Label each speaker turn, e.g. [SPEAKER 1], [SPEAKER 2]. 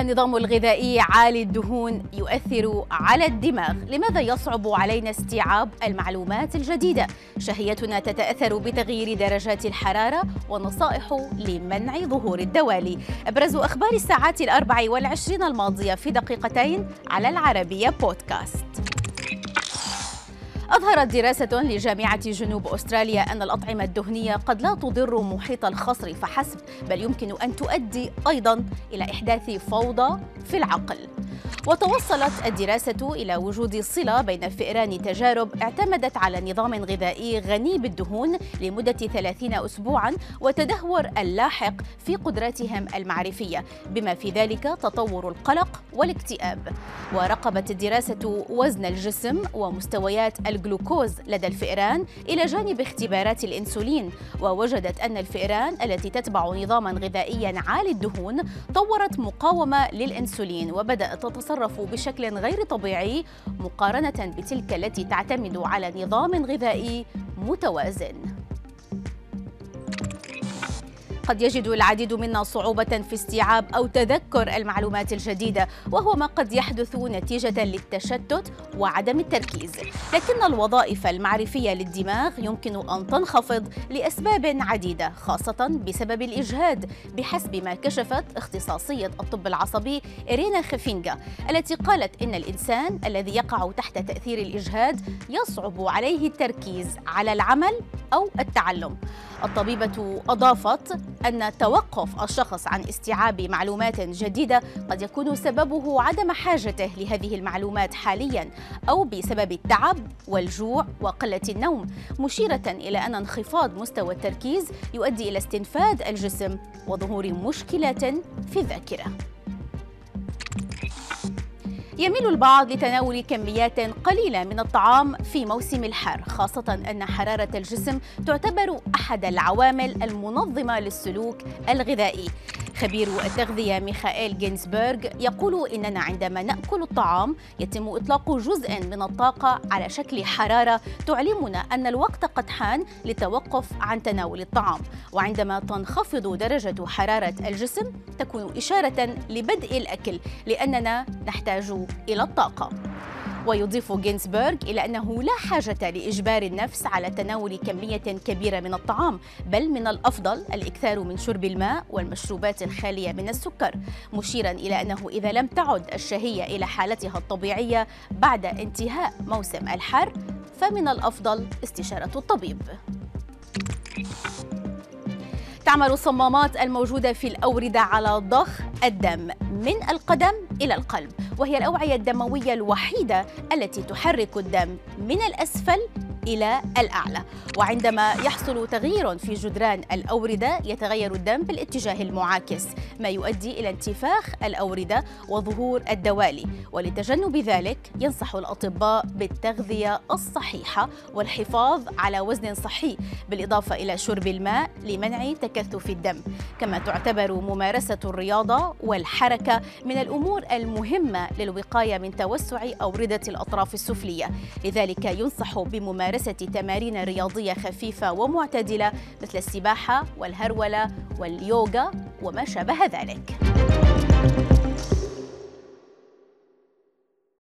[SPEAKER 1] النظام الغذائي عالي الدهون يؤثر على الدماغ. لماذا يصعب علينا استيعاب المعلومات الجديدة؟ شهيتنا تتأثر بتغيير درجات الحرارة ونصائح لمنع ظهور الدوالي. أبرز أخبار الساعات الأربع والعشرين الماضية في دقيقتين على العربية بودكاست. أظهرت دراسة لجامعة جنوب أستراليا أن الأطعمة الدهنية قد لا تضر محيط الخصر فحسب بل يمكن أن تؤدي أيضا إلى إحداث فوضى في العقل. وتوصلت الدراسة إلى وجود صلة بين فئران تجارب اعتمدت على نظام غذائي غني بالدهون لمدة 30 أسبوعا وتدهور اللاحق في قدراتهم المعرفية بما في ذلك تطور القلق والاكتئاب. ورقبت الدراسة وزن الجسم ومستويات الجلوكوز لدى الفئران إلى جانب اختبارات الإنسولين ووجدت أن الفئران التي تتبع نظاما غذائيا عالي الدهون طورت مقاومة للإنسولين وبدأت تتصرف بشكل غير طبيعي مقارنة بتلك التي تعتمد على نظام غذائي متوازن. قد يجد العديد منا صعوبة في استيعاب أو تذكر المعلومات الجديدة وهو ما قد يحدث نتيجة للتشتت وعدم التركيز. لكن الوظائف المعرفية للدماغ يمكن أن تنخفض لأسباب عديدة خاصة بسبب الإجهاد بحسب ما كشفت اختصاصية الطب العصبي إرينا خفينجا التي قالت إن الإنسان الذي يقع تحت تأثير الإجهاد يصعب عليه التركيز على العمل أو التعلم. الطبيبة أضافت أن توقف الشخص عن استيعاب معلومات جديدة قد يكون سببه عدم حاجته لهذه المعلومات حاليا أو بسبب التعب والجوع وقلة النوم مشيرة إلى أن انخفاض مستوى التركيز يؤدي إلى استنفاد الجسم وظهور مشكلات في الذاكرة. يميل البعض لتناول كميات قليلة من الطعام في موسم الحر خاصة أن حرارة الجسم تعتبر أحد العوامل المنظمة للسلوك الغذائي. خبير التغذية ميخائيل جينزبرغ يقول إننا عندما نأكل الطعام يتم إطلاق جزء من الطاقة على شكل حرارة تعلمنا أن الوقت قد حان للتوقف عن تناول الطعام. وعندما تنخفض درجة حرارة الجسم تكون إشارة لبدء الأكل لأننا نحتاج إلى الطاقة. ويضيف جينسبرغ إلى أنه لا حاجة لإجبار النفس على تناول كمية كبيرة من الطعام بل من الأفضل الإكثار من شرب الماء والمشروبات الخالية من السكر مشيرا إلى أنه إذا لم تعد الشهية إلى حالتها الطبيعية بعد انتهاء موسم الحر فمن الأفضل استشارة الطبيب. تعمل الصمامات الموجودة في الأوردة على ضخ الدم من القدم إلى القلب وهي الأوعية الدموية الوحيدة التي تحرك الدم من الأسفل إلى الأعلى. وعندما يحصل تغيير في جدران الأوردة يتغير الدم بالاتجاه المعاكس ما يؤدي إلى انتفاخ الأوردة وظهور الدوالي. ولتجنب ذلك ينصح الأطباء بالتغذية الصحيحة والحفاظ على وزن صحي بالإضافة إلى شرب الماء لمنع تكثف الدم. كما تعتبر ممارسة الرياضة والحركة من الأمور المهمة للوقاية من توسع أوردة الأطراف السفلية. لذلك ينصح بممارسة ممارسة تمارين رياضية خفيفة ومعتدلة مثل السباحة والهرولة واليوغا وما شابه ذلك.